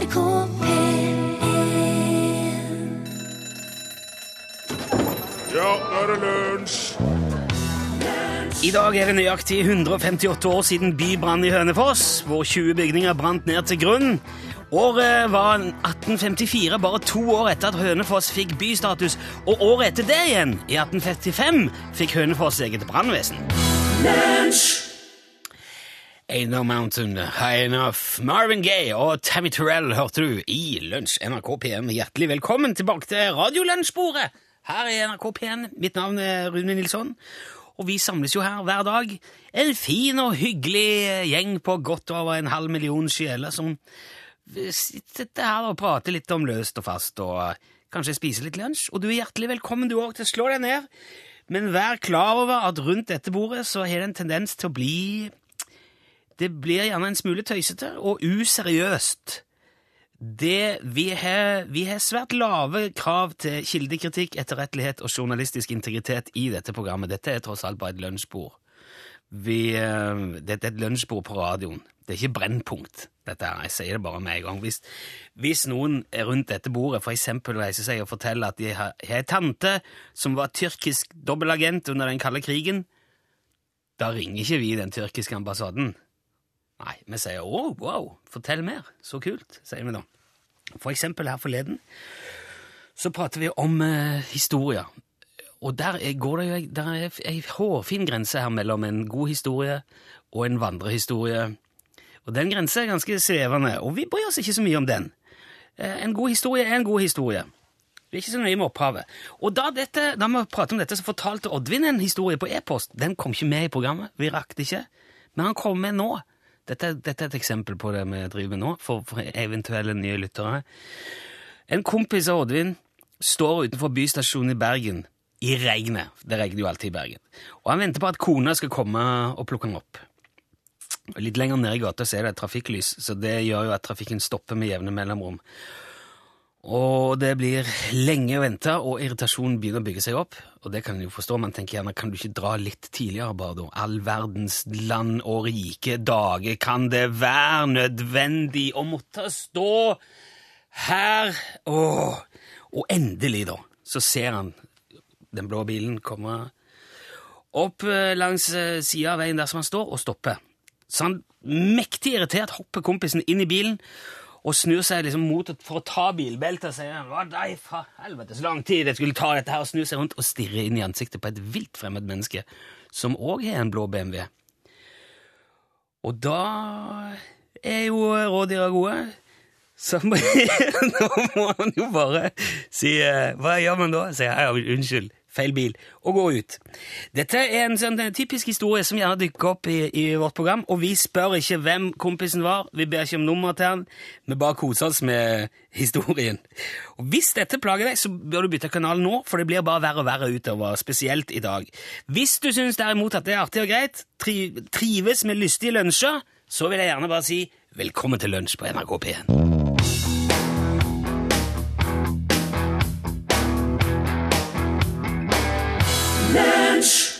NRK P1 Ja, nå er det lunsj! I dag er det nøyaktig 158 år siden bybrannen i Hønefoss, hvor 20 bygninger brant ned til grunn. Året var 1854, bare to år etter at Hønefoss fikk bystatus. Og året etter det igjen, i 1855, fikk Hønefoss eget brannvesen. Ain't no mountain high enough. Marvin Gaye og Tammy Terrell hørte du i Lunsj NRK P1. Hjertelig velkommen tilbake til Radiolunsjbordet her i NRK P1. Mitt navn er Rune Nilsson, og vi samles jo her hver dag. En fin og hyggelig gjeng på godt over en halv million sjeler som sitter her og prater litt om løst og fast, og kanskje spiser litt lunsj. Og du er hjertelig velkommen du òg til å slå deg ned. Men vær klar over at rundt dette bordet så har det en tendens til å bli det blir gjerne en smule tøysete og useriøst. Det, vi, har, vi har svært lave krav til kildekritikk, etterrettelighet og journalistisk integritet i dette programmet. Dette er tross alt bare et lunsjbord. Eh, dette er et lunsjbord på radioen. Det er ikke Brennpunkt. Dette her, Jeg sier det bare med en gang. Hvis, hvis noen rundt dette bordet for eksempel reiser seg og forteller at de har en tante som var tyrkisk dobbeltagent under den kalde krigen, da ringer ikke vi den tyrkiske ambassaden. Nei, vi sier 'å, wow, fortell mer'. Så kult, sier vi da. For eksempel her forleden så prater vi om eh, historier. Og der er, går det jo ei hårfin grense her mellom en god historie og en vandrehistorie. Og den grensa er ganske svevende, og vi bryr oss ikke så mye om den. Eh, en god historie er en god historie. Vi er ikke så nøye med opphavet. Og da, dette, da vi pratet om dette, så fortalte Oddvin en historie på e-post. Den kom ikke med i programmet. Vi rakk det ikke. Men han kom med nå. Dette, dette er et eksempel på det vi driver med nå, for, for eventuelle nye lyttere. En kompis av Oddvin står utenfor bystasjonen i Bergen i regnet. Det regner jo alltid i Bergen. Og han venter på at kona skal komme og plukke han opp. Litt lenger ned i gata så er det et trafikklys, så det gjør jo at trafikken stopper med jevne mellomrom. Og det blir lenge å vente, og irritasjonen begynner å bygge seg opp. Og det kan en jo forstå, man tenker gjerne, kan du ikke dra litt tidligere, bare da? All verdens land og rike dager, kan det være nødvendig å måtte stå her? Åh. Og endelig, da, så ser han den blå bilen komme opp eh, langs eh, sida av veien der som han står, og stopper. Så han, mektig irritert, hopper kompisen inn i bilen og snur seg liksom mot for å ta bilbeltet og sier hva deg for helvete så lang tid jeg skulle ta dette her, og snur seg rundt og stirrer inn i ansiktet på et vilt fremmed menneske som òg har en blå BMW. Og da er jo rådyra gode. Så nå må han jo bare si Hva gjør man da? Sier jeg unnskyld, feil bil, og gå ut. Dette er en sånn typisk historie som gjerne dukker opp i, i vårt program, og vi spør ikke hvem kompisen var, vi ber ikke om nummer til han, vi bare koser oss med historien. Og Hvis dette plager deg, så bør du bytte kanal nå, for det blir bare verre og verre utover, spesielt i dag. Hvis du syns derimot at det er artig og greit, tri trives med lystige lunsjer, så vil jeg gjerne bare si velkommen til lunsj på NRK P1.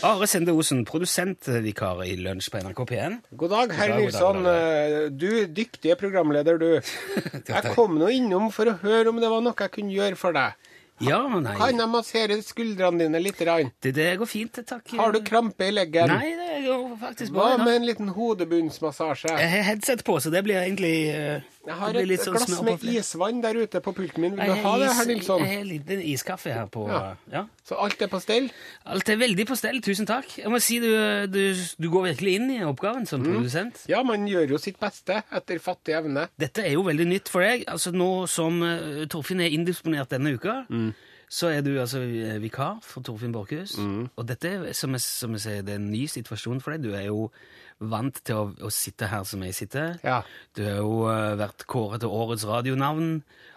Are Sende Osen, produsentvikar i Lunsj på NRK P1. God dag, herr Nilsson. Eh, Du, dyktige programleder, du. Jeg kom nå innom for å høre om det var noe jeg kunne gjøre for deg. Ja, men nei. Kan jeg massere skuldrene dine litt? Rann? Det, det går fint, takk. Har du krampe i leggen? Nei, det går faktisk bra. da. med en liten hodebunnsmassasje? Jeg har headset på, så det blir egentlig eh, Jeg har et sånn glass med isvann der ute på pulten min. Vil du ha det, herr Nilsson? Jeg har en liten iskaffe her på Ja. ja. Så alt er på stell? Alt er veldig på stell, tusen takk. Jeg må si du, du, du går virkelig inn i oppgaven som Mm. produsent. Ja, man gjør jo sitt beste etter fattig evne. Dette er jo veldig nytt for deg. Altså Nå som uh, Torfinn er indisponert denne uka, Mm. Så er du altså eh, vikar for Torfinn Borchhus. Mm. Og dette er, som jeg, som jeg sier, det er en ny situasjon for deg. Du er jo vant til å, å sitte her som jeg sitter. Ja. Du har jo uh, vært kåret til årets radionavn,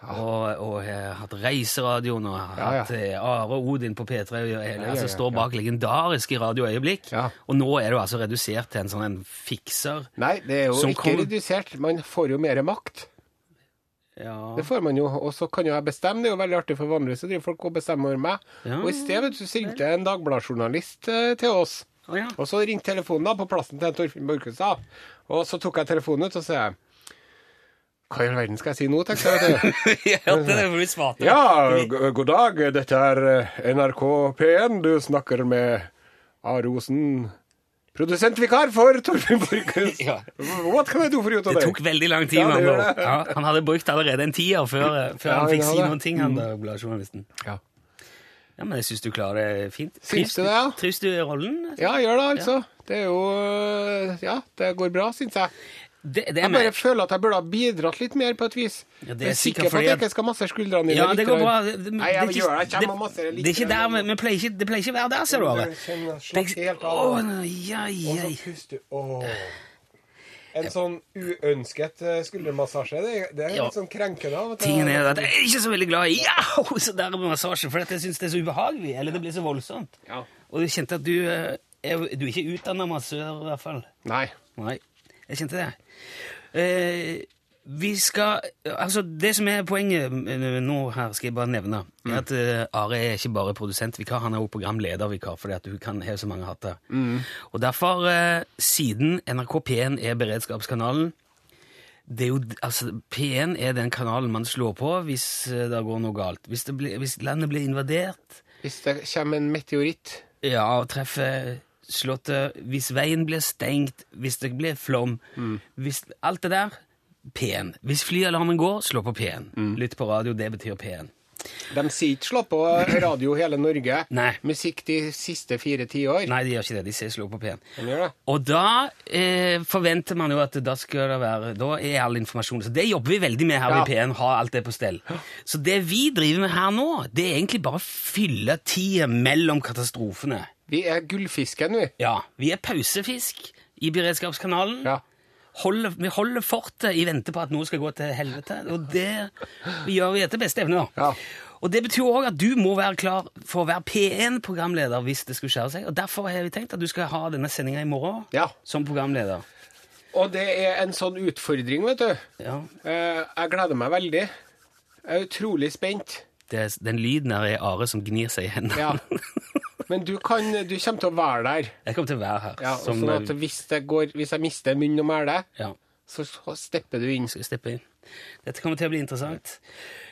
og, og har hatt Reiseradioen, og har Ja, ja. hatt eh, Are Odin på P3, og hele, altså står bak legendariske radioøyeblikk. Ja. Og nå er du altså redusert til en sånn en fikser. Nei, det er jo ikke kom- redusert. Man får jo mer makt. Ja. Det får man jo, og så kan jo jeg bestemme. Det er jo veldig artig, for vanligvis så driver folk og bestemmer over meg. Ja. Og i stedet så ringte en Dagbladet-journalist eh, til oss. Oh, ja. Og så ringte telefonen da på plassen til Torfinn Borchhus. Og så tok jeg telefonen ut og sa jeg, Hva i all verden skal jeg si nå, tenkte jeg. ja, det, for du. Ja, god dag. Dette er eh, NRK P1. Du snakker med A. Rosen, produsentvikar for Torfinn Borchhus. Ja. What can I do for you Det tok veldig lang tid. Ja. Ja, han hadde brukt allerede en tier før, før Ja, han fikk si noen ting, han der bladjournalisten. Ja. Ja, men jeg syns du klarer det fint. Syns du det, ja? Du i rollen? Ja, gjør det, altså. Det er jo Ja, det går bra, syns jeg. Det, det er Jeg bare mer. føler at jeg burde ha bidratt litt mer på et vis. Ja, det er jeg er sikker på at jeg ikke skal masse skuldrene dine. Ja, det går bra. Det, det, Nei, jeg det er ikke- gjør det. Jeg kommer det- masse litt Det er ikke der, men, men pleier ikke, det pleier ikke å være der, ser du, Are. Er. Å, nei, ja, Og så puster oh. En sånn uønsket eh, skuldermassasje, det, det er litt sånn krenkende. av og til. Tingen er at jeg er ikke så veldig glad i ja, så der med massasje, for jeg syns det er så ubehagelig. Eller det blir så voldsomt. Ja. Og jeg kjente at du eh, er, Du er ikke utdanna massør, i hvert fall. Nei. Nei, jeg kjente det. Eh, vi skal Altså, det som er poenget eh, nå her, skal jeg bare nevne, er at eh, Are er ikke bare produsentvikar, han er også programledervikar, fordi at hun kan har så mange hatter. Og derfor, eh, siden NRK P1 er beredskapskanalen det er jo, altså, P1 er den kanalen man slår på hvis eh, det går noe galt. Hvis, det blir, hvis landet blir invadert, Hvis det kommer en meteoritt ja, og treffer slottet, hvis veien blir stengt, hvis det blir flom, hvis alt det der, P1. Hvis flyalarmen går, slå på P1. Lytt på radio, det betyr P1. De sier ikke slå på radio hele Norge. Nei. Musikk de siste fire tiår. Nei, de gjør ikke det. De sier slå på P1. De. Og da eh, forventer man jo at da skal det være Da er all informasjon Så det jobber vi veldig med her Ja. i P1, ha alt det på stell. Så det vi driver med her nå, det er egentlig bare å fylle tida mellom katastrofene. Vi er gullfisken, vi. Ja, vi er pausefisk i beredskapskanalen. Ja. Holder, vi holder fortet i vente på at noe skal gå til helvete, og det gjør vi etter beste evne. da. Ja. Og det betyr òg at du må være klar for å være P1-programleder hvis det skulle skjære seg. Og derfor har vi tenkt at du skal ha denne sendinga i morgen Ja. som programleder. Og det er en sånn utfordring, vet du. Ja. Eh, Jeg gleder meg veldig. Jeg er utrolig spent. Det, den lyden der er Are som gnir seg i hendene. Ja. Men du, kan, du kommer til å være der. Jeg kommer til å være her. Ja, som, sånn at hvis, går, hvis jeg mister munn og mæle, ja, så så stepper du inn. steppe inn. Dette kommer til å bli interessant.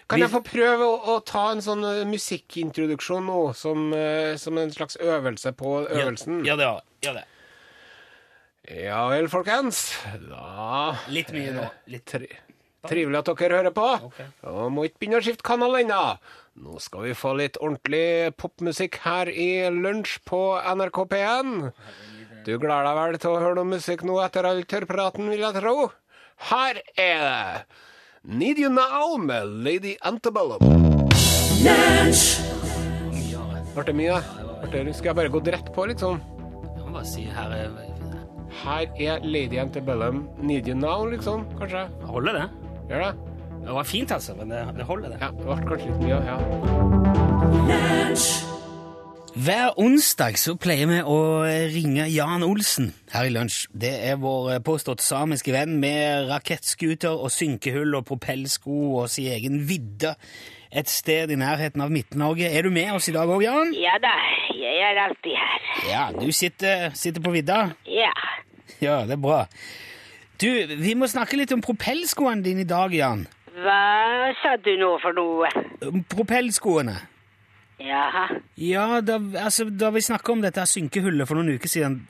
Kan Vi- jeg få prøve å, å ta en sånn eh, musikkintroduksjon nå, som, eh, som en slags øvelse på øvelsen? Ja, ja, det. Ja vel, folkens. Da Litt mye nå. Litt Tri Trivelig at dere hører på. Okay. Og må ikke begynne å skifte kanal ennå. Nå skal vi få litt ordentlig popmusikk her i lunsj på NRK P1. Du gleder deg vel til å høre noe musikk nå etter all tørrpraten, vil jeg tro? Her er det Need You Now med Lady Antebellum. Ble det mye? Ble det, skal jeg bare gå rett på, liksom? Jeg må bare si her er Her er Lady Antebellum. Need You Now, liksom? Kanskje? Holder det? Gjør det? Det var fint, altså, men det, det holder, det. Ja, det ble kanskje litt mye, ja. Hver onsdag så pleier vi å ringe Jan Olsen her i lunsj. Det er vår påstått samiske venn med rakettskuter og synkehull og propellsko og sin egen vidde et sted i nærheten av Midt-Norge. Er du med oss i dag òg, Jan? Ja da, jeg er alltid her. Ja, du sitter, sitter på vidda? Ja. Ja, det er bra. Du, vi må snakke litt om propellskoene dine i dag, Jan. Hva sa du nå for noe? Propellskoene. Jaha. Ja, da, altså, da vi snakka om dette synkehullet for noen uker siden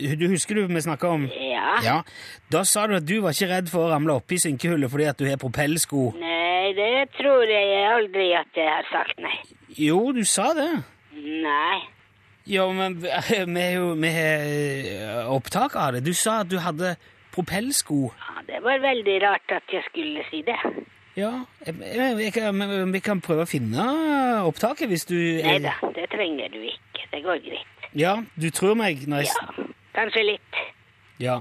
Du husker du vi snakka om Ja. Ja, Da sa du at du var ikke redd for å ramle oppi synkehullet fordi at du har propellsko. Nei, det tror jeg aldri at jeg har sagt, nei. Jo, du sa det. Nei. Jo, men vi har jo eh, opptak av det. Du sa at du hadde propellsko. Det var veldig rart at jeg skulle si det. Ja, jeg, kan- vi kan prøve å finne opptaket hvis du Nei da, det trenger du ikke. Det går greit. Ja, du tror meg når jeg Ja, kanskje litt. Ja.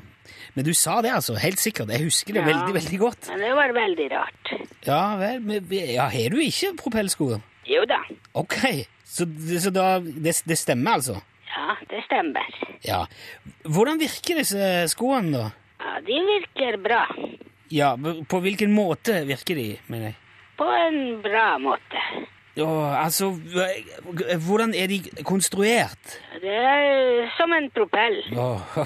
Men du sa det, altså. Helt sikkert. Jeg husker det Ja. veldig, veldig godt. Men det var veldig rart. Ja vel. Men, ja, har du ikke propellsko? Jo da. Ok. Så, så da det, det stemmer, altså? Ja, det stemmer. Ja. Hvordan virker disse skoene, da? Ja, de virker bra. Ja, På hvilken måte virker de, mener jeg? På en bra måte. Ja, altså Hvordan er de konstruert? Det er som en propell. Åh,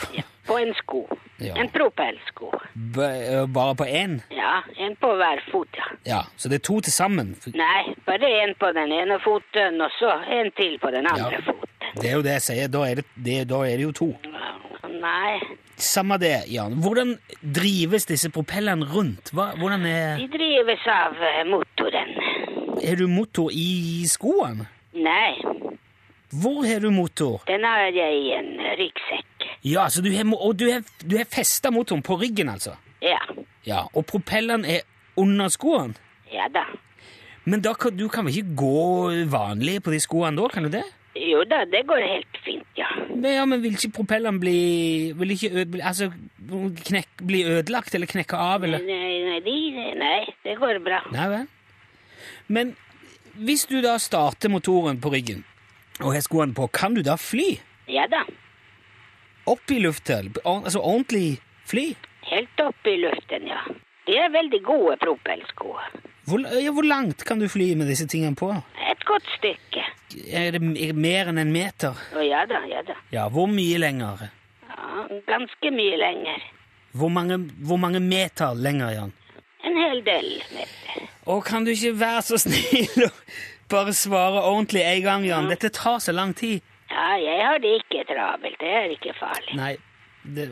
på en sko. Ja. En propellsko. Eh, bare på én? Ja, en på hver fot, ja. Ja, så det er to til sammen. Nei, bare en på den ene foten, og så en til på den andre Ja. foten. Det er jo det jeg sier. Da er det, det, da er det jo to. Nei, Samme det, Jan. Hvordan drives disse propellene rundt? Hva, hvordan er de drives av eh, motoren. Er du motor i skoene? Nei, Hvor har du motor? den har jeg i en ryggsekk. Ja, så du har, mo- og du har, du har festa motoren på ryggen, altså? Ja, Ja, Og propellene er under skoene? ja da. Men da kan, du kan vel ikke gå vanlig på de skoene da, kan du det? Jo da, det går helt fint. Men, ja, men vil ikke propellene bli Vil ikke øde, altså, knekk, bli ødelagt eller knekke av, Nei, eller? nei, nei, nei, det går bra. Nei vel. Men hvis du da starter motoren på ryggen og har skoene på, kan du da fly? Ja da, Opp i luften? Altså ordentlig fly? helt opp i luften, ja. De er veldig gode propellsko. Hvor, ja, hvor langt kan du fly med disse tingene på? Et godt stykke. Er det mer enn en meter? Å ja da, ja da. Ja, hvor mye lenger? Ja, ganske mye lenger. Hvor mange, hvor mange meter lenger, Jan? En hel del meter. Og kan du ikke være så snill og bare svare ordentlig en gang, Jan? Dette tar så lang tid. Ja, jeg har det ikke travelt. Det er ikke farlig. Nei, det...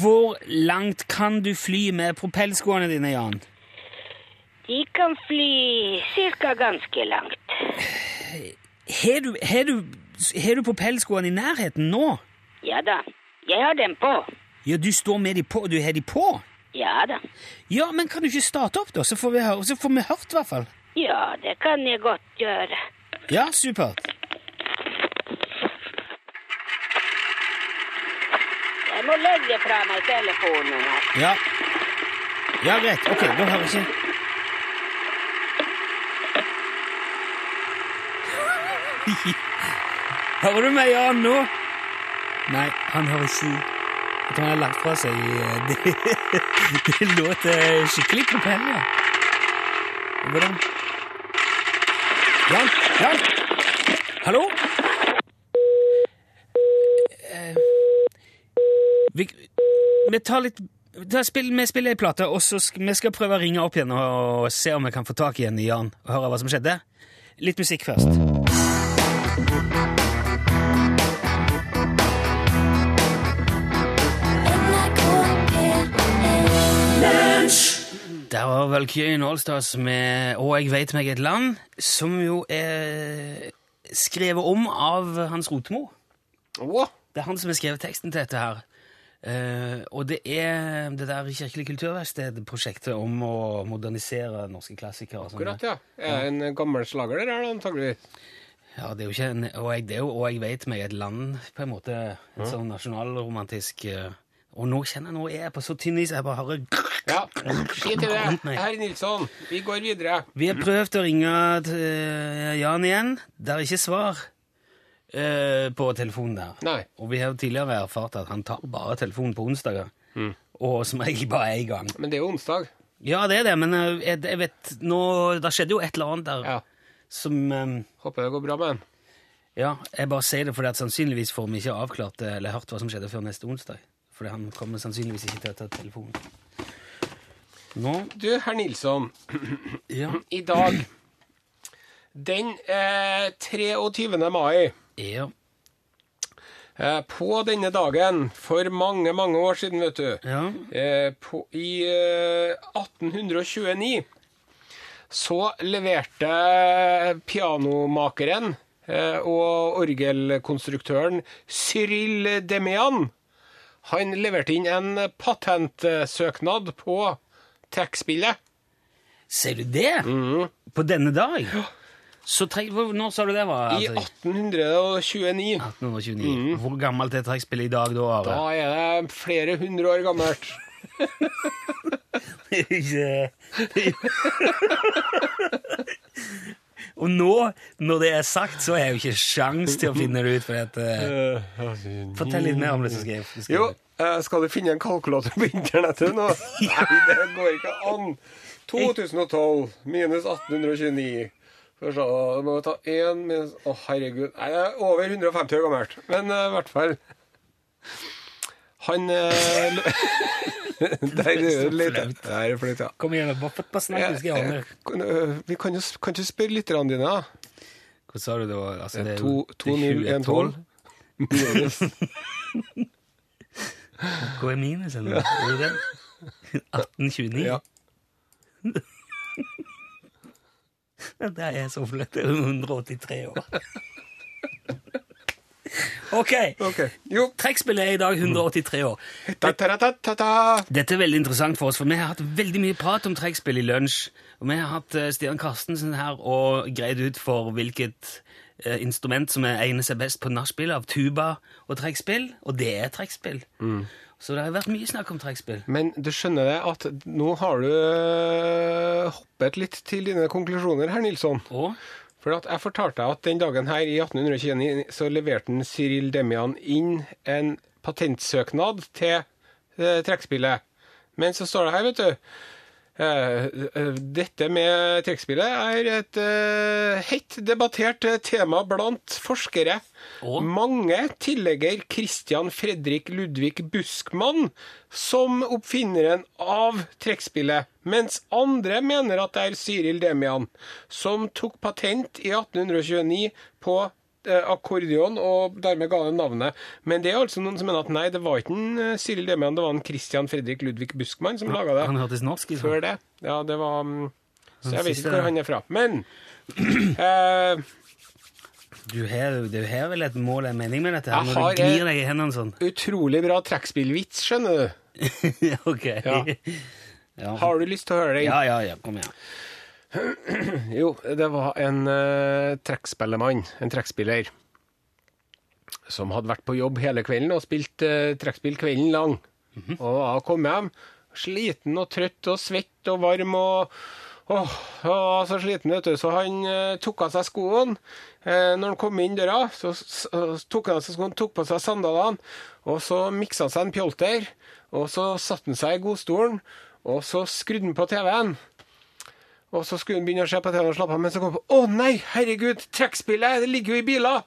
Hvor langt kan du fly med propellskoene dine, Jan? De kan fly cirka ganske langt. Har du, har du, har du propellskoene i nærheten nå? Ja da, jeg har dem på. Ja, du står med de på, du har de på? Ja da. Ja, men kan du ikke starte opp da, så får vi, høre, så får vi hørt i hvert fall. Ja, det kan jeg godt gjøre. Ja, supert. Jeg må legge fra meg telefonen her. Ja. Ja, greit. Ok, da hører jeg ikke Hører du meg, Jan, nå? Nei, han hører ikke Jeg tror han har lagt fra seg eh, Det, det låter skikkelig propeller. Hvordan Jan? Jan? Hallo? Eh, vi, vi tar litt spill, Vi spiller ei plate, og så skal, vi skal prøve å ringe opp igjen og, se om vi kan få tak igjen i Jan og høre hva som skjedde. Litt musikk først. Der var Valkyrien Allstars med 'Og jeg veit meg et land', som jo er skrevet om av Hans Rotmo. Å, Det er han som har skrevet teksten til dette her. Uh, og det er det der Kirkelig kulturverksted-prosjektet om å modernisere norske klassikere. sånn. akkurat, ja. Er en gammel slager der, antageligvis? Ja, det er jo ikke en, og jeg, det er jo, og jeg vet meg et land, på en måte. En sånn nasjonalromantisk eh, Og nå kjenner jeg nå er jeg på så tynn is, jeg bare hører Ja, si til det. Herr Nilsson, vi går videre. Vi har prøvd å ringe eh, Jan igjen. Det er ikke svar eh, på telefonen der. Nei. Og vi har jo tidligere erfart at han tar bare telefonen på onsdager. Og som regel bare én gang. Men det er jo onsdag. Ja, det er det, men jeg, jeg vet nå Det skjedde jo et eller annet der Ja. Som eh, Håper det går bra med den. Ja, jeg bare sier det fordi at sannsynligvis får vi ikke avklart eller hørt hva som skjedde før neste onsdag. Fordi han kommer sannsynligvis ikke til å ta telefonen. Nå Du, herr Nilsson. Ja. I dag, den eh, 23. mai, ja. eh, på denne dagen, for mange, mange år siden, vet du, ja. eh, på, i eh, 1829, så leverte pianomakeren eh, og orgelkonstruktøren Cyril Demian Han leverte inn en patentsøknad på trekkspillet. Ser du det? På denne dag? Så tre, hvor, når sa du det var? I 1829. 1829. Mm. Hvor gammelt er trekkspillet i dag da? Da er det flere hundre år gammelt. Og nå, når det er sagt, så har jeg jo ikke sjans til å finne det ut. For at, uh, fortell litt mer om det som jeg Jo, eh, skal du finne en kalkulator på internettet nå? Nei, det går ikke an. 2012 minus 1829. Skal vi se, da må vi ta én minus Å, herregud. Nei, det er over 150 år gammelt. Men i i hvert fall Han Det Der er det så litt. Der er flaut, ja. Kom igjen, bare, bare snakk, du jeg ordne. Øh, Vi kan jo kan ikke spørre lytterne dine, da. Hva sa du? Altså, det er To- jo- to det er 2012. tolv. Hva er minusen? Ja. Er det den? 1829? Ja. Det er så flaut. Det er 183 år. OK. okay. Trekkspillet er i dag 183 år. Dette er veldig interessant for oss, for vi har hatt veldig mye prat om trekkspill i lunsj. Og vi har hatt eh, Stian Karstensen her og greid ut for hvilket eh, instrument som er egner seg best på nachspiel av tuba og trekkspill, og det er trekkspill. Så det har vært mye snakk om trekkspill. Men du skjønner det at nå har du øh, hoppet litt til dine konklusjoner her, Nilsson. Og For jeg fortalte at den dagen her i 1829 så leverte Cyril Demian inn en patentsøknad til eh, trekkspillet. Men så står det her, vet du Dette med trekkspillet er et eh, hett debattert eh, tema blant forskere. Og? Mange tillegger Christian Fredrik Ludvig Buskmann som oppfinneren av trekkspillet, mens andre mener at det er Cyril Demian som tok patent i 1829 på eh, akkordeon og dermed ga det navnet. Men det er altså noen som mener at nei, det var ikke en eh, Cyril Demian, det var en Christian Fredrik Ludvig Buskmann som laga det han hørtes norsk ut. før det. Ja, det var mm, Så jeg vet ikke hvor han er fra. Men eh, Du har, du har vel et mål, en mening med dette? her, Når har, du gnir eh, deg i hendene sånn? utrolig bra trekkspillvits, skjønner du. ok. Ja. Ja. Har du lyst til å høre den? ja, ja, ja, kom igjen. Jo, det var en uh, trekkspillemann, en trekkspiller, som hadde vært på jobb hele kvelden og spilt uh, trekkspill kvelden lang. Og da kom hjem sliten og trøtt og svett og varm og Åh, oh, så sliten, vet du, så han eh, tok av seg skoene. Eh, når han kom inn døra, så, så tok han av seg skoene, tok på seg sandalene, og så miksa han seg en pjolter, og så satte han seg i godstolen, og så skrudde han på TV-en. Og så skulle hun begynne å se på TV og slappe av, men så kom hun på Å nei, herregud, trekkspillet, det ligger jo i biler!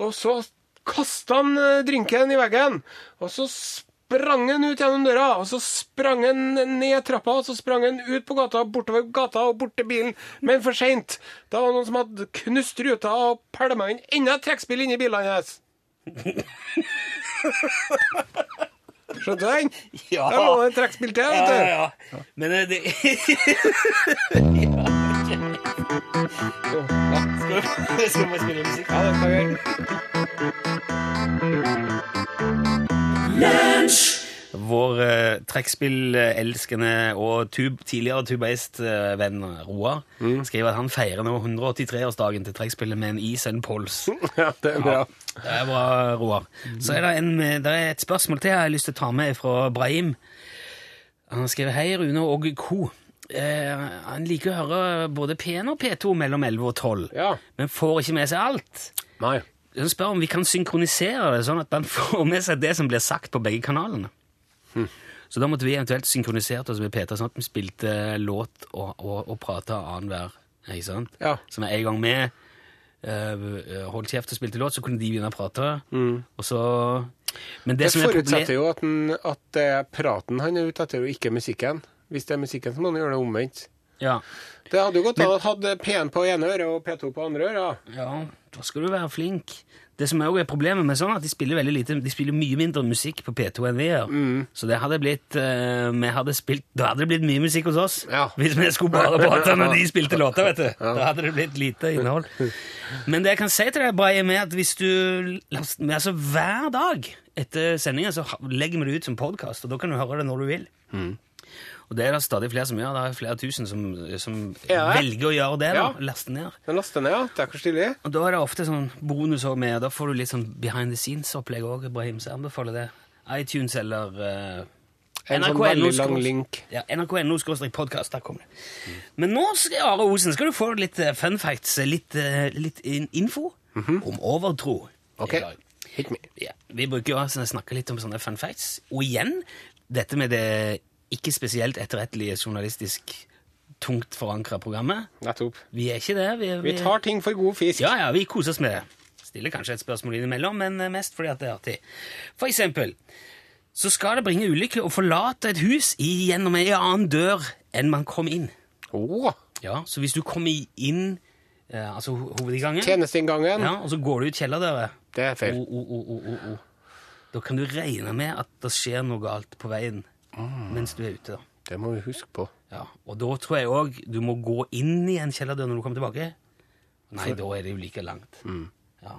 Og så kasta han eh, drinken i veggen, og så sprang han ut gjennom døra, og så sprang han ned trappa, og så sprang han ut på gata, bortover gata og bort til bilen, men for seint. Da var det noen som hadde knust ruta og pælma inn enda et trekkspill inni bilene hans. Skjønte du den? Ja. Der lå det et trekkspill til, vet du. Ja, ja, ja. Men det Skal vi skal vi spille musikk? Ja, det skal vi gjøre. Vår uh, trekkspillelskende og tub, tidligere tubaist-venn Roar skriver at han feirer nå 183-årsdagen til trekkspillet med en is og en pols. Ja, det er bra. Det er bra, Roar. Så er det, en, det er et spørsmål til jeg har lyst til å ta med fra Brahim. Han skriver Hei, Rune og co. Eh, han liker å høre både P1 og P2 mellom 11 og 12, Ja. men får ikke med seg alt. Nei. Han spør om vi kan synkronisere det, sånn at han får med seg det som blir sagt på begge kanalene. Så da måtte vi eventuelt synkronisert oss med Peter, sånn at vi spilte låt og, og, og prata annenhver. Ikke sant? Ja. Så med en gang vi uh, holdt kjeft og spilte låt, så kunne de begynne å prate. Og så Men det, Det som er forutsetter jo at, den, at det er praten han er ute etter, og ikke musikken. Hvis det er musikken, så må han gjøre det omvendt. ja, Det hadde jo gått an å ha P1 på ene øret og P2 på andre øret. ja, da skal du være flink. Det som også er problemet med sånn, at de spiller veldig lite, de spiller mye mindre musikk på P2 enn vi gjør. Så det hadde blitt, uh, vi hadde spilt, da hadde det blitt mye musikk hos oss. Ja. Hvis vi skulle bare prate når de spilte låter, vet du. Da hadde det blitt lite innhold. Men det jeg kan si til deg, bare er at hvis du altså hver dag etter sendingen så legger vi det ut som podkast, og da kan du høre det når du vil. Og det er det stadig flere som gjør. Det er flere tusen som, som Ja. velger å gjøre det. da, Ja. Laste ned. Den laster ned, ja. Det er ikke stilig. Og da er det ofte sånn bonus òg med, da får du litt sånn behind the scenes-opplegg òg, Ibrahim, så jeg anbefaler det. iTunes eller uh, En sånn veldig lang link. Ja, nrk.no podkast. Der kommer det. Men nå, skal, Are Osen, skal du få litt eh, fun facts, eh, litt, eh, litt in info om overtro. Ok. Hit me. Ja, vi bruker jo å snakke litt om sånne fun facts. Og igjen, dette med det ikke spesielt etterrettelige journalistisk tungt forankra programmet. Nettopp. Vi er ikke det. Vi, Vi tar ting for god fisk. ja, ja, vi koser oss med det. Stiller kanskje et spørsmål innimellom, men eh, mest fordi at det er artig. For eksempel, så skal det bringe ulykke å forlate et hus gjennom en annen dør enn man kom inn. Oh. Ja, Så hvis du kommer inn eh, altså ho- hovedinngangen, tjenesteinngangen. ja, og så går du ut kjellerdøra Det er feil. oh, oh. Da kan du regne med at det skjer noe galt på veien mens du er ute. da. Det må vi huske på. Ja, Og da tror jeg òg du må gå inn i en kjellerdør når du kommer tilbake. Nei, da er det jo like langt. Ja.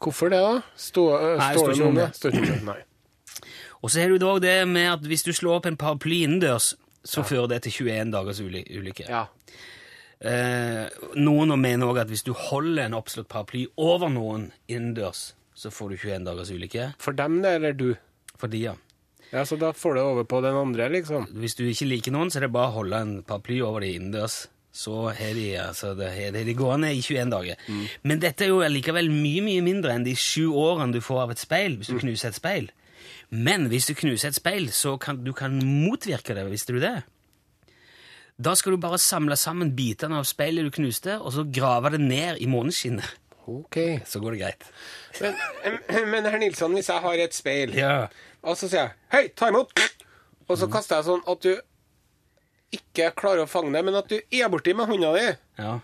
Hvorfor det, da? Stå, Nei, står det noe om det. Står ikke om det, Nei. Og så har du da det med at hvis du slår opp en paraply innendørs, så fører det til 21 dagers uly ulykke. Ja. Eh, noen mener òg at hvis du holder en oppslått paraply over noen innendørs, så får du 21 dagers ulykke. For dem, det, eller du? For de, ja. Ja, Så da får du over på den andre, liksom? Hvis du ikke liker noen, så er det bare å holde en paraply over de innendørs. Så har de, altså, det, har de gående i 21 dager. Men dette er jo likevel mye mye mindre enn de sju årene du får av et speil hvis du knuser et speil. Men hvis du knuser et speil, så kan du kan motvirke det. Visste du det? Da skal du bare samle sammen bitene av speilet du knuste, og så grave det ned i måneskinnet. Ok. Så går det greit. Men, men herr Nilsson, hvis jeg har et speil, Ja. og så sier jeg 'hei, ta imot', og så kaster jeg sånn at du ikke klarer å fange det, men at du er borti med hånda di, ja.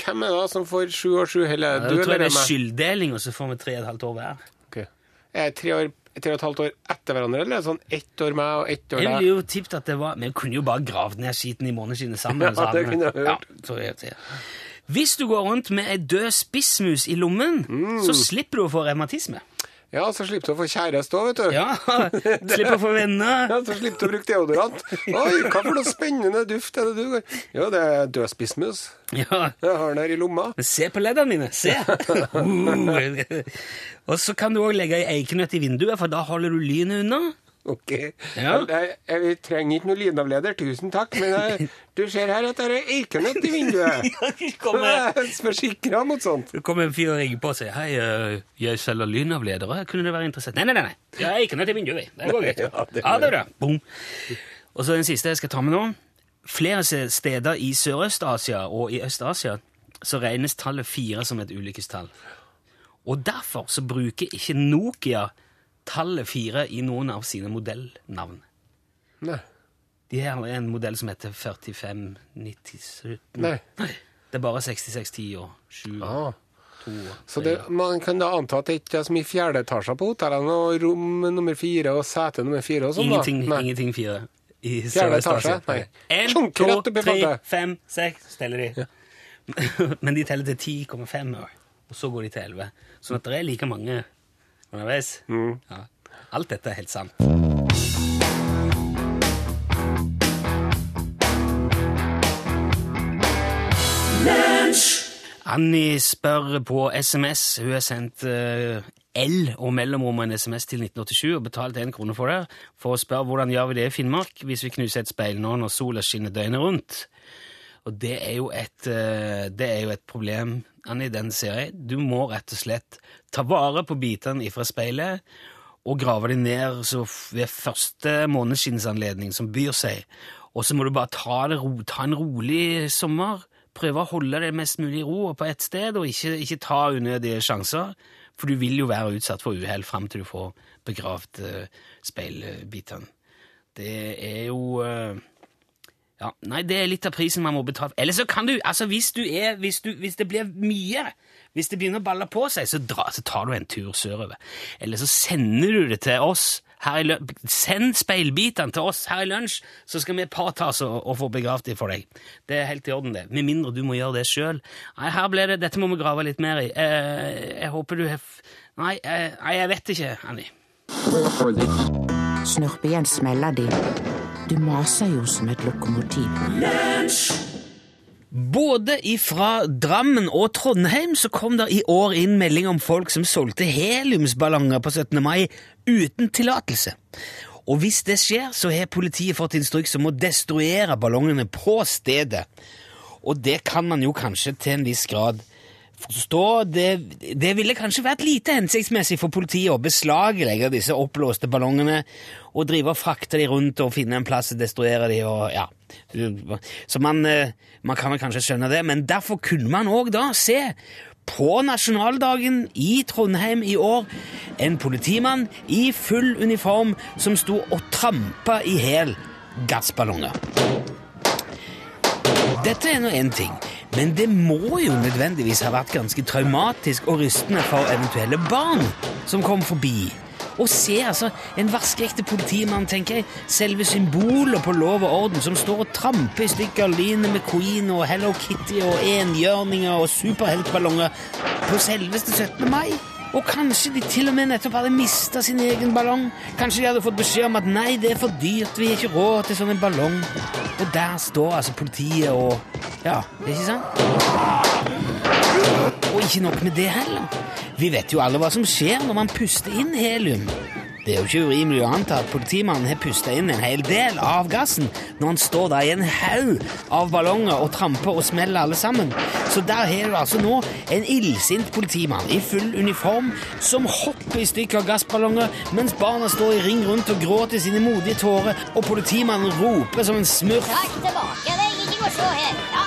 hvem er det da som får sju og sju heller? Ja, Du tror jeg det er skylddeling, og så får vi tre og et halvt år hver. Ok. Er det tre, år, tre og et halvt år etter hverandre, eller er sånn ett år meg og ett år Jeg ville jo tippet at det var Vi kunne jo bare gravd ned skiten i måneskinnet sammen. Ja, det kunne jeg hørt. Ja. Hvis du går rundt med ei død spissmus i lommen, Mm. så slipper du å få revmatisme. Ja, så slipper du å få kjæreste òg, vet du. Ja, Slipper å få venner. Ja, så slipper du å bruke deodorant. Oi, hva for noe spennende duft er det du går Jo, det er død spissmus. Ja, Jeg har den her i lomma. Se på leddene mine! Se! Uh. Og så kan du òg legge ei eikenøtt i vinduet, for da holder du lynet unna. Ok. Ja. Jeg, jeg, jeg trenger ikke noe lydavleder, tusen takk, men jeg, du ser her at det er eikenøtt i vinduet. Det kommer, Jeg er forsikra mot sånt. det kommer en fyr og ringer på og sier Hei, eh, jeg selger lynavledere. Kunne det være interessert? Nei, nei, nei. nei. er eikenøtt i vinduet. Det går greit. Ja, det det er det. Boom. Og så den siste jeg skal ta med nå. Flere steder i Sørøst-Asia og i Øst-Asia så regnes tallet fire som et ulykkestall. Og derfor så bruker ikke Nokia tallet fire i noen av sine modellnavn. Nei. De har en modell som heter 4597. Nei. Det er bare 6610 og 7 og Ah. 2 og Så det, man kan da anta at det ikke er så mye fjerde etasje på hotellene, og rom nummer fire og sete nummer fire og sånn, da? Ingenting, Nei. ingenting fire. I Fjerde etasje? Nei. En, Sjunker to, tre, fem, seks teller de. Men de teller til 10,5, og så går de til 11. Sånn at det er like mange underveis. Mm. Ja. Alt dette er helt sant. Annie spør på SMS. Hun har sendt uh, L og mellomrom en SMS til 1987 og betalt én krone for det, for å spørre hvordan gjør vi det i Finnmark hvis vi knuser et speil nå når sola skinner døgnet rundt. Og det er jo et, uh, det er jo et problem, Annie, den serien. Du må rett og slett ta vare på bitene ifra speilet og grave dem ned ved første måneskinnsanledning som byr seg. Og så må du bare ta, det ta en rolig sommer. Prøve å holde det mest mulig i ro på ett sted, og ikke, ikke ta unødige sjanser. For du vil jo være utsatt for uhell fram til du får begravd uh, speilbitene. Det er jo eh, ja, Nei, det er litt av prisen man må betale. Eller så kan du, altså hvis du er, hvis, du, hvis det blir mye, hvis det begynner å balle på seg, så, dra, så tar du en tur sørover. Eller så sender du det til oss. Send speilbitene til oss her i lunsj, så skal vi påta oss og, og få begravd dem for deg. Det er helt i orden, det. Med mindre du må gjøre det sjøl. Nei, her ble det Dette må vi grave litt mer i. Eh, jeg håper du har Nei, eh, jeg vet ikke, Annie. Snurp igjen smella de. Du maser jo som et lokomotiv. Både ifra Drammen og Trondheim så kom det i år inn melding om folk som solgte heliumsballonger på 17. mai uten tillatelse. Og hvis det skjer, så har politiet fått instruks om å destruere ballongene på stedet. Og det kan man jo kanskje til en viss grad forstå. Det, det ville kanskje vært lite hensiktsmessig for politiet å beslaglegge disse oppblåste ballongene og drive og frakte de rundt og finne en plass og destruere de og ja. Så man, eh, man kan vel kanskje skjønne det, men derfor kunne man òg da se på nasjonaldagen i Trondheim i år en politimann i full uniform som sto og trampa i hæl gassballonger. Dette er nå én ting, men det må jo nødvendigvis ha vært ganske traumatisk og rystende for eventuelle barn som kom forbi. Og se altså, en vaskeekte politimann, tenker jeg, selve symbolet på lov og orden, som står og tramper i stykker Line McQueen og Hello Kitty og enhjørninger og superheltballonger på selveste 17. mai. Og kanskje de til og med nettopp hadde mista sin egen ballong. Kanskje de hadde fått beskjed om at nei, det er for dyrt, vi har ikke råd til sånn en ballong. Og der står altså politiet og Ja, ikke sant? Og ikke nok med det heller. Vi vet jo alle hva som skjer når man puster inn helium. Det er jo ikke urimelig å anta at politimannen har pusta inn en hel del av gassen når han står der i en haug av ballonger og tramper og smeller alle sammen. Så der har du altså nå en illsint politimann i full uniform som hopper i stykker gassballonger mens barna står i ring rundt og gråter sine modige tårer, og politimannen roper som en smurf. Takk tilbake, det er ingenting å se her. Ja,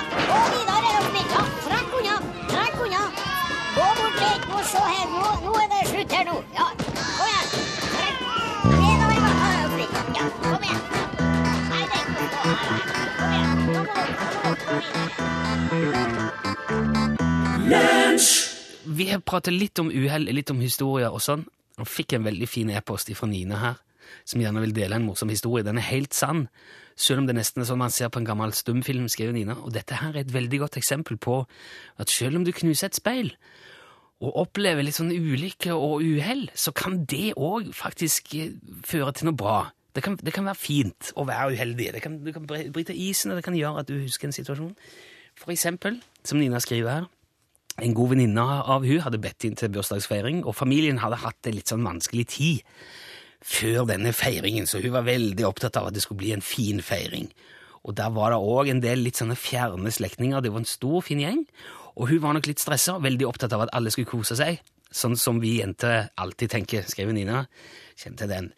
Vi har pratet litt om uhell, litt om historier og sånn, og fikk en veldig fin e-post fra Nina her, som gjerne vil dele en morsom historie. Den er helt sann, selv om det nesten er sånn man ser på en gammel stumfilm, skrev Nina. Og dette her er et veldig godt eksempel på at selv om du knuser et speil, og opplever litt sånn ulykke og uhell, så kan det òg faktisk eh, føre til noe bra. Det kan, det kan være fint å være uheldig. Det kan, du kan bryte isen, og det kan gjøre at du husker en situasjon. For eksempel, som Nina skriver her, en god venninne av hun hadde bedt inn til bursdagsfeiring, og familien hadde hatt en litt sånn vanskelig tid før denne feiringen, så hun var veldig opptatt av at det skulle bli en fin feiring. Og der var det òg en del litt sånne fjerne slektninger, det var en stor, fin gjeng, og hun var nok litt stressa, veldig opptatt av at alle skulle kose seg, sånn som vi jenter alltid tenker, skrev Nina. Kjente den.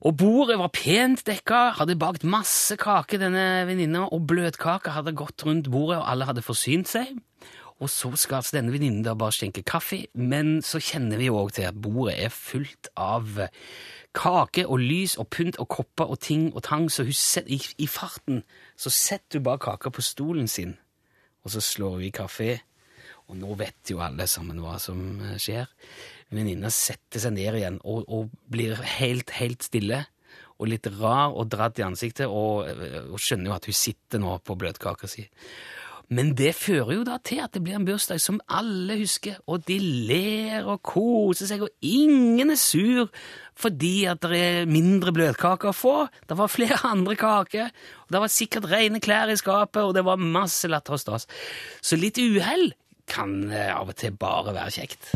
Og bordet var pent dekka, hadde bakt masse kake, denne venninna, og bløtkake hadde gått rundt bordet, og alle hadde forsynt seg. Og så skal altså denne venninnen da bare skjenke kaffe, men så kjenner vi jo òg til at bordet er fullt av kake og lys og pynt og kopper og ting og tang, så set, i, i farten så setter hun bare kaka på stolen sin, og så slår hun i kaffe. Og nå vet jo alle sammen hva som eh, skjer. Venninna setter seg ned igjen og, og blir helt, helt stille og litt rar og dratt i ansiktet, og, eh, og skjønner jo at hun sitter nå på bløtkaka si. Men det fører jo da til at det blir en bursdag som alle husker, og de ler og koser seg, og ingen er sur fordi at det er mindre bløtkaker å få. Det var flere andre kaker, og det var sikkert rene klær i skapet, og det var masse latter og stas. Så litt uhell kan eh, av og til bare være kjekt.